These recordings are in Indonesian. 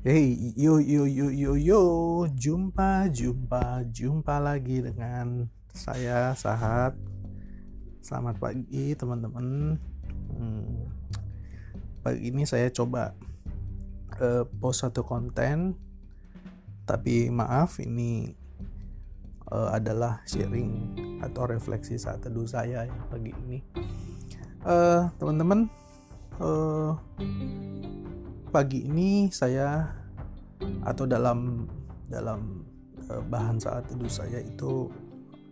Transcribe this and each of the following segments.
Hey, yo yo yo yo yo, jumpa jumpa jumpa lagi dengan saya Sahat. Selamat pagi teman-teman. Hmm, pagi ini saya coba uh, post satu konten, tapi maaf ini uh, adalah sharing atau refleksi saat teduh saya ya pagi ini. Uh, teman-teman, uh, pagi ini saya atau dalam dalam uh, bahan saat teduh saya itu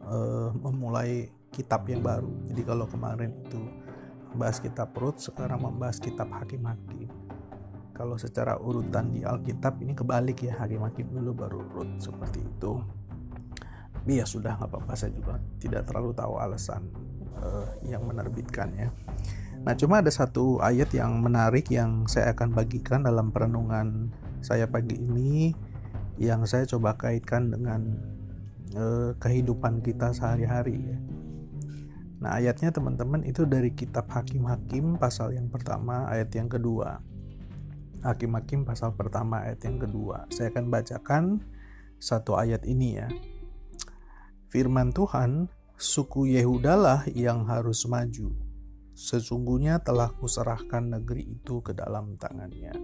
uh, memulai kitab yang baru. Jadi kalau kemarin itu membahas kitab Rut, sekarang membahas kitab Hakim-Hakim. Kalau secara urutan di Alkitab ini kebalik ya, Hakim-Hakim dulu baru Rut seperti itu. Tapi ya sudah nggak apa-apa saya juga tidak terlalu tahu alasan uh, yang menerbitkannya. Nah, cuma ada satu ayat yang menarik yang saya akan bagikan dalam perenungan saya pagi ini yang saya coba kaitkan dengan eh, kehidupan kita sehari-hari ya. Nah, ayatnya teman-teman itu dari kitab Hakim-Hakim pasal yang pertama ayat yang kedua. Hakim-Hakim pasal pertama ayat yang kedua. Saya akan bacakan satu ayat ini ya. Firman Tuhan, suku Yehudalah yang harus maju Sesungguhnya telah kuserahkan negeri itu ke dalam tangannya.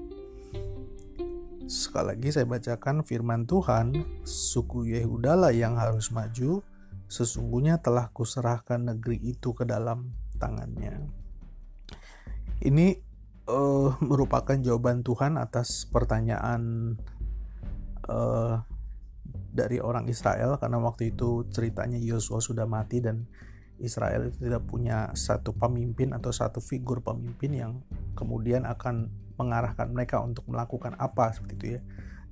Sekali lagi saya bacakan firman Tuhan, suku Yehudalah yang harus maju, sesungguhnya telah kuserahkan negeri itu ke dalam tangannya. Ini uh, merupakan jawaban Tuhan atas pertanyaan uh, dari orang Israel karena waktu itu ceritanya Yosua sudah mati dan Israel itu tidak punya satu pemimpin atau satu figur pemimpin yang kemudian akan mengarahkan mereka untuk melakukan apa seperti itu ya.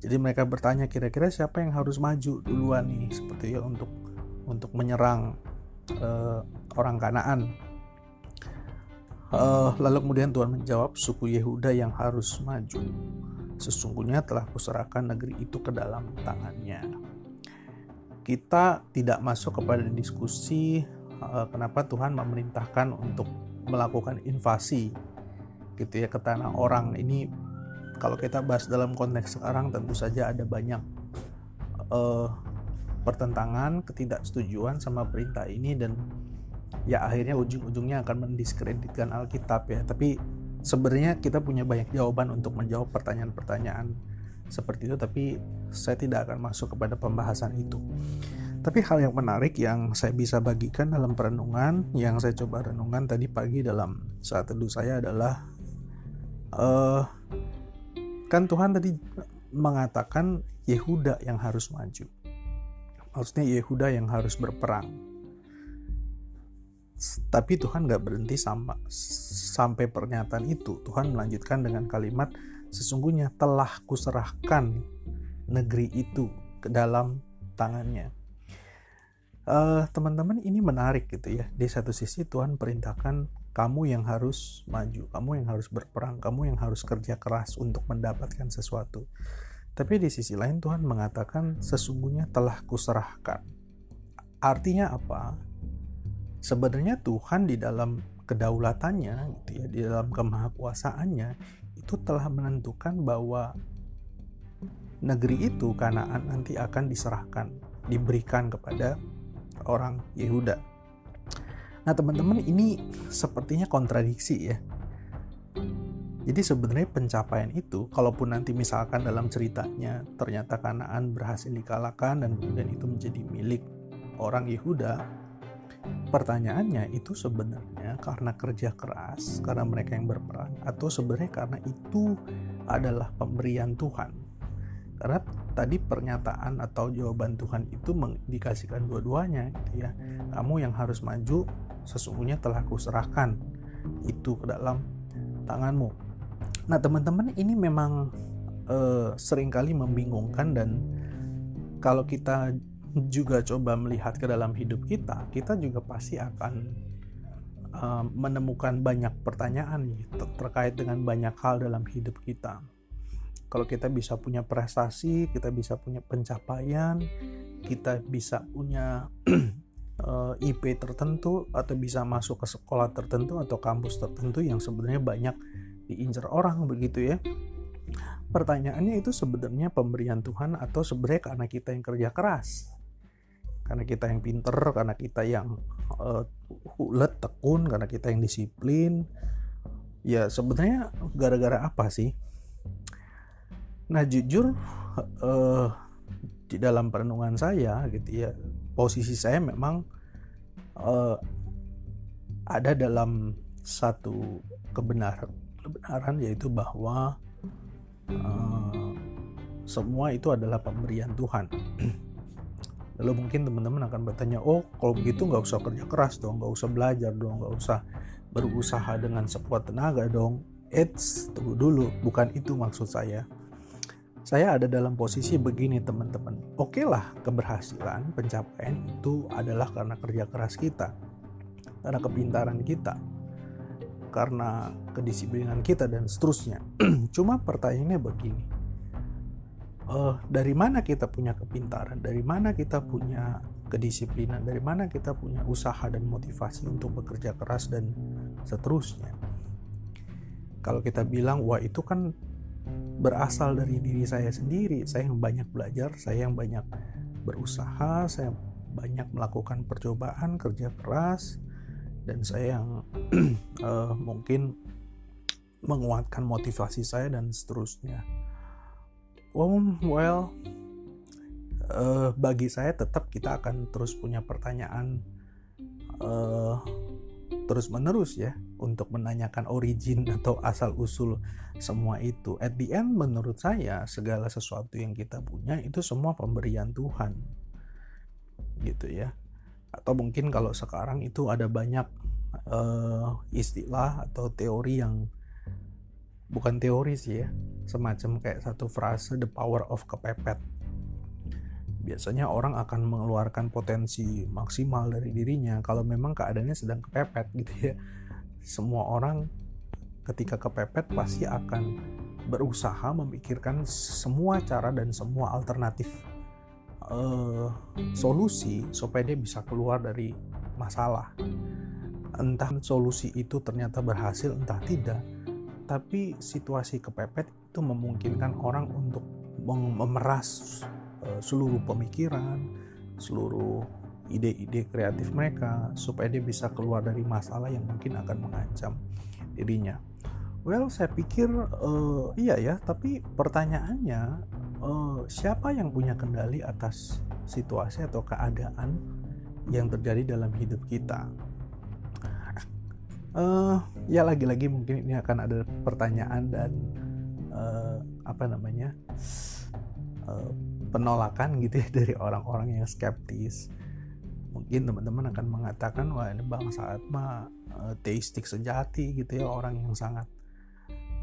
Jadi mereka bertanya kira-kira siapa yang harus maju duluan nih seperti ya untuk untuk menyerang uh, orang Kanaan. Uh, lalu kemudian Tuhan menjawab suku Yehuda yang harus maju. Sesungguhnya telah kuserahkan negeri itu ke dalam tangannya. Kita tidak masuk kepada diskusi uh, kenapa Tuhan memerintahkan untuk melakukan invasi gitu ya ke tanah orang ini. Kalau kita bahas dalam konteks sekarang tentu saja ada banyak uh, pertentangan ketidaksetujuan sama perintah ini dan ya akhirnya ujung-ujungnya akan mendiskreditkan Alkitab ya. Tapi sebenarnya kita punya banyak jawaban untuk menjawab pertanyaan-pertanyaan seperti itu tapi saya tidak akan masuk kepada pembahasan itu tapi hal yang menarik yang saya bisa bagikan dalam perenungan, yang saya coba renungan tadi pagi dalam saat teduh saya adalah, uh, kan Tuhan tadi mengatakan Yehuda yang harus maju. Maksudnya Yehuda yang harus berperang. Tapi Tuhan gak berhenti sama, sampai pernyataan itu. Tuhan melanjutkan dengan kalimat, sesungguhnya telah kuserahkan negeri itu ke dalam tangannya uh, teman-teman ini menarik gitu ya. Di satu sisi Tuhan perintahkan kamu yang harus maju kamu yang harus berperang kamu yang harus kerja keras untuk mendapatkan sesuatu. Tapi di sisi lain Tuhan mengatakan sesungguhnya telah kuserahkan. Artinya apa? Sebenarnya Tuhan di dalam kedaulatannya gitu ya di dalam kemahakuasaannya itu telah menentukan bahwa negeri itu Kanaan nanti akan diserahkan diberikan kepada orang Yehuda. Nah, teman-teman, ini sepertinya kontradiksi ya. Jadi sebenarnya pencapaian itu, kalaupun nanti misalkan dalam ceritanya ternyata Kanaan berhasil dikalahkan dan kemudian itu menjadi milik orang Yehuda, pertanyaannya itu sebenarnya karena kerja keras, karena mereka yang berperang, atau sebenarnya karena itu adalah pemberian Tuhan karena tadi pernyataan atau jawaban Tuhan itu mengindikasikan dua-duanya gitu ya. Kamu yang harus maju sesungguhnya telah kuserahkan itu ke dalam tanganmu. Nah teman-teman ini memang eh, sering kali membingungkan dan kalau kita juga coba melihat ke dalam hidup kita kita juga pasti akan eh, menemukan banyak pertanyaan terkait dengan banyak hal dalam hidup kita kalau kita bisa punya prestasi, kita bisa punya pencapaian, kita bisa punya eh, IP tertentu atau bisa masuk ke sekolah tertentu atau kampus tertentu yang sebenarnya banyak diincar orang begitu ya. pertanyaannya itu sebenarnya pemberian Tuhan atau sebenarnya karena kita yang kerja keras? Karena kita yang pinter karena kita yang uh, ulet tekun karena kita yang disiplin. Ya sebenarnya gara-gara apa sih nah jujur uh, di dalam perenungan saya gitu ya posisi saya memang uh, ada dalam satu kebenaran kebenaran yaitu bahwa uh, semua itu adalah pemberian Tuhan lalu mungkin teman-teman akan bertanya oh kalau begitu nggak usah kerja keras dong nggak usah belajar dong nggak usah berusaha dengan sekuat tenaga dong. Eits, tunggu dulu, bukan itu maksud saya. Saya ada dalam posisi begini teman-teman. Oke lah keberhasilan, pencapaian itu adalah karena kerja keras kita. Karena kepintaran kita. Karena kedisiplinan kita dan seterusnya. Cuma pertanyaannya begini. Uh, dari mana kita punya kepintaran? Dari mana kita punya kedisiplinan dari mana kita punya usaha dan motivasi untuk bekerja keras dan seterusnya kalau kita bilang wah itu kan berasal dari diri saya sendiri. Saya yang banyak belajar saya yang banyak berusaha saya banyak melakukan percobaan kerja keras dan saya yang uh, mungkin menguatkan motivasi saya dan seterusnya. Well, well uh, bagi saya tetap kita akan terus punya pertanyaan uh, terus menerus ya untuk menanyakan origin atau asal usul semua itu. At the end menurut saya segala sesuatu yang kita punya itu semua pemberian Tuhan. Gitu ya. Atau mungkin kalau sekarang itu ada banyak uh, istilah atau teori yang bukan teori sih ya, semacam kayak satu frase the power of kepepet biasanya orang akan mengeluarkan potensi maksimal dari dirinya kalau memang keadaannya sedang kepepet gitu ya semua orang ketika kepepet pasti akan berusaha memikirkan semua cara dan semua alternatif uh, solusi supaya dia bisa keluar dari masalah. Entah solusi itu ternyata berhasil entah tidak tapi situasi kepepet itu memungkinkan orang untuk memeras Eh, seluruh pemikiran, seluruh ide-ide kreatif mereka supaya dia bisa keluar dari masalah yang mungkin akan mengancam dirinya. Well, saya pikir uh, iya ya, tapi pertanyaannya uh, siapa yang punya kendali atas situasi atau keadaan yang terjadi dalam hidup kita? Uh, ya lagi-lagi mungkin ini akan ada pertanyaan dan uh, apa namanya? Uh, penolakan gitu ya dari orang-orang yang skeptis mungkin teman-teman akan mengatakan wah ini bang saat mah uh, teistik sejati gitu ya orang yang sangat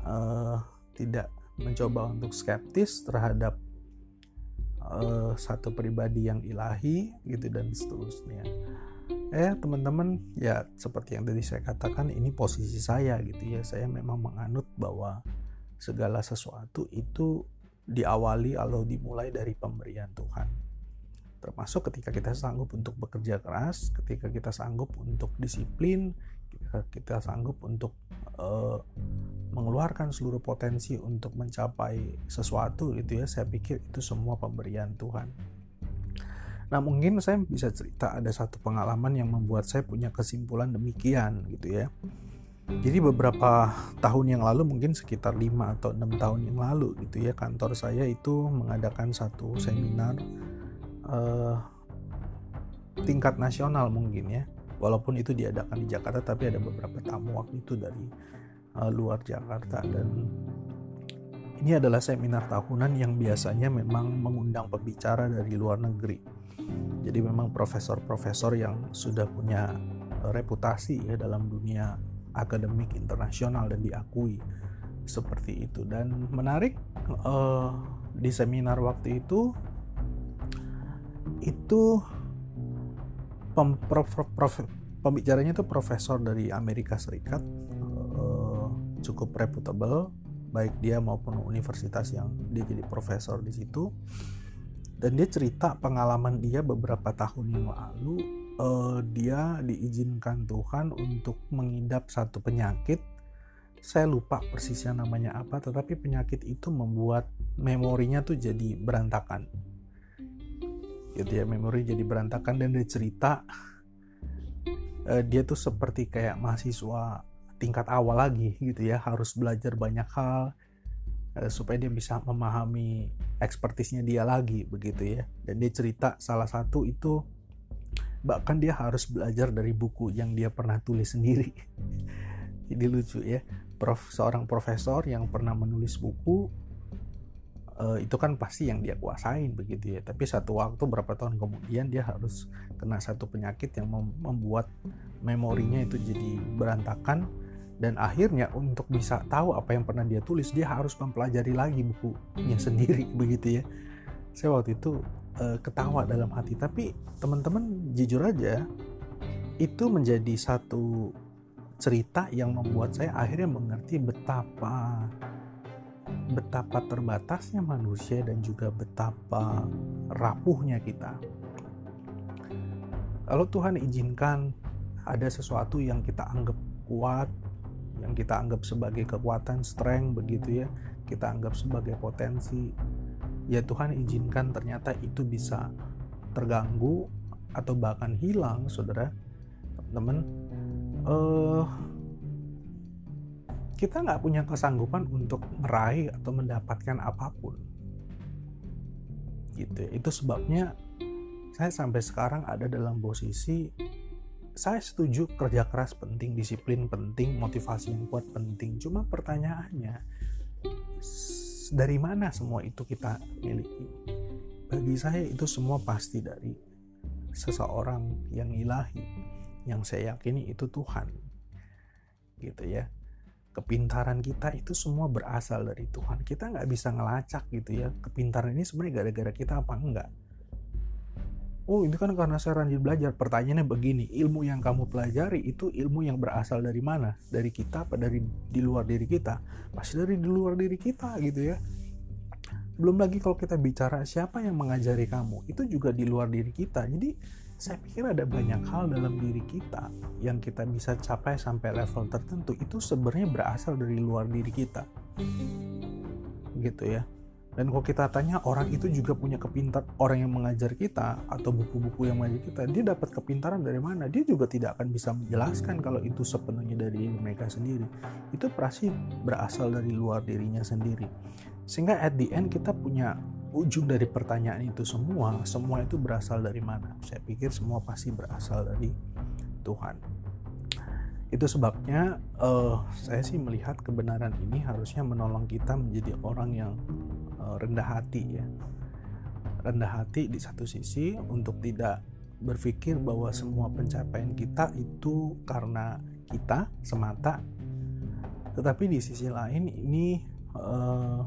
uh, tidak mencoba untuk skeptis terhadap uh, satu pribadi yang ilahi gitu dan seterusnya eh teman-teman ya seperti yang tadi saya katakan ini posisi saya gitu ya saya memang menganut bahwa segala sesuatu itu diawali atau dimulai dari pemberian Tuhan. Termasuk ketika kita sanggup untuk bekerja keras, ketika kita sanggup untuk disiplin, ketika kita sanggup untuk uh, mengeluarkan seluruh potensi untuk mencapai sesuatu gitu ya, saya pikir itu semua pemberian Tuhan. Nah mungkin saya bisa cerita ada satu pengalaman yang membuat saya punya kesimpulan demikian gitu ya jadi beberapa tahun yang lalu mungkin sekitar 5 atau 6 tahun yang lalu gitu ya kantor saya itu mengadakan satu seminar uh, tingkat nasional mungkin ya. Walaupun itu diadakan di Jakarta tapi ada beberapa tamu waktu itu dari uh, luar Jakarta. Dan ini adalah seminar tahunan yang biasanya memang mengundang pembicara dari luar negeri. Jadi memang profesor-profesor yang sudah punya reputasi ya dalam dunia akademik internasional dan diakui seperti itu. Dan menarik uh, di seminar waktu itu itu pembicaranya itu profesor dari Amerika Serikat uh, cukup reputable baik dia maupun universitas yang dia jadi profesor di situ. Dan dia cerita pengalaman dia beberapa tahun yang lalu uh, dia diizinkan Tuhan untuk mengidap satu penyakit. Saya lupa persisnya namanya apa tetapi penyakit itu membuat memorinya tuh jadi berantakan gitu ya memori jadi berantakan dan dia cerita uh, dia tuh seperti kayak mahasiswa tingkat awal lagi gitu ya harus belajar banyak hal uh, supaya dia bisa memahami ekspertisnya dia lagi begitu ya. Dan dia cerita salah satu itu bahkan dia harus belajar dari buku yang dia pernah tulis sendiri. Jadi lucu ya prof seorang profesor yang pernah menulis buku uh, itu kan pasti yang dia kuasain begitu ya. Tapi satu waktu berapa tahun kemudian dia harus kena satu penyakit yang membuat memorinya itu jadi berantakan. Dan akhirnya untuk bisa tahu apa yang pernah dia tulis dia harus mempelajari lagi bukunya sendiri begitu ya. Saya waktu itu uh, ketawa dalam hati. Tapi teman-teman jujur aja itu menjadi satu cerita yang membuat saya akhirnya mengerti betapa betapa terbatasnya manusia dan juga betapa rapuhnya kita. Kalau Tuhan izinkan ada sesuatu yang kita anggap kuat, yang kita anggap sebagai kekuatan, strength begitu ya, kita anggap sebagai potensi, ya Tuhan izinkan ternyata itu bisa terganggu atau bahkan hilang, saudara, teman-teman. Uh, kita nggak punya kesanggupan untuk meraih atau mendapatkan apa pun. Gitu. Itu sebabnya saya sampai sekarang ada dalam posisi saya setuju kerja keras penting disiplin penting motivasi yang kuat penting. Cuma pertanyaannya dari mana semua itu kita miliki? Bagi saya itu semua pasti dari seseorang yang ilahi yang saya yakini itu Tuhan. Gitu ya kepintaran kita itu semua berasal dari Tuhan. Kita nggak bisa ngelacak gitu ya. Kepintaran ini sebenarnya gara-gara kita apa enggak. Oh ini kan karena saya rajin belajar. Pertanyaannya begini, ilmu yang kamu pelajari itu ilmu yang berasal dari mana? Dari kita apa dari di luar diri kita? Pasti dari di luar diri kita gitu ya. Belum lagi kalau kita bicara siapa yang mengajari kamu, itu juga di luar diri kita. Jadi saya pikir ada banyak hal dalam diri kita yang kita bisa capai sampai level tertentu. Itu sebenarnya berasal dari luar diri kita. Gitu ya. Dan kalau kita tanya orang itu juga punya kepintar orang yang mengajar kita atau buku-buku yang mengajar kita dia dapat kepintaran dari mana? Dia juga tidak akan bisa menjelaskan kalau itu sepenuhnya dari mereka sendiri. Itu pasti berasal dari luar dirinya sendiri. Sehingga at the end kita punya ujung dari pertanyaan itu semua, semua itu berasal dari mana? Saya pikir semua pasti berasal dari Tuhan. Itu sebabnya uh, saya sih melihat kebenaran ini harusnya menolong kita menjadi orang yang uh, rendah hati ya. Rendah hati di satu sisi untuk tidak berpikir bahwa semua pencapaian kita itu karena kita semata. Tetapi di sisi lain ini uh,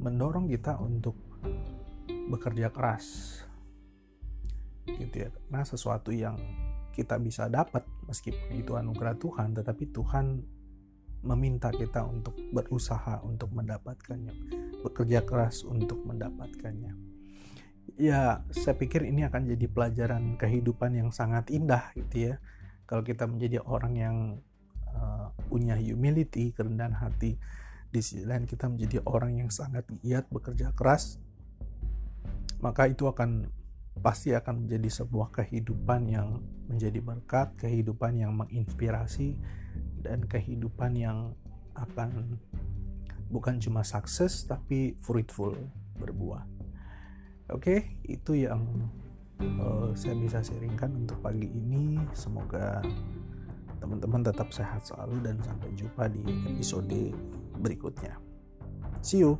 mendorong kita untuk bekerja keras. Gitu ya. Karena sesuatu yang kita bisa dapat meskipun itu anugerah Tuhan tetapi Tuhan meminta kita untuk berusaha untuk mendapatkannya bekerja keras untuk mendapatkannya. Ya saya pikir ini akan jadi pelajaran kehidupan yang sangat indah gitu ya. Kalau kita menjadi orang yang uh, punya humility kerendahan hati di sisi lain kita menjadi orang yang sangat giat bekerja keras maka itu akan pasti akan menjadi sebuah kehidupan yang menjadi berkat, kehidupan yang menginspirasi, dan kehidupan yang akan bukan cuma sukses tapi fruitful, berbuah. Oke, itu yang uh, saya bisa sharingkan untuk pagi ini. Semoga teman-teman tetap sehat selalu dan sampai jumpa di episode berikutnya. See you.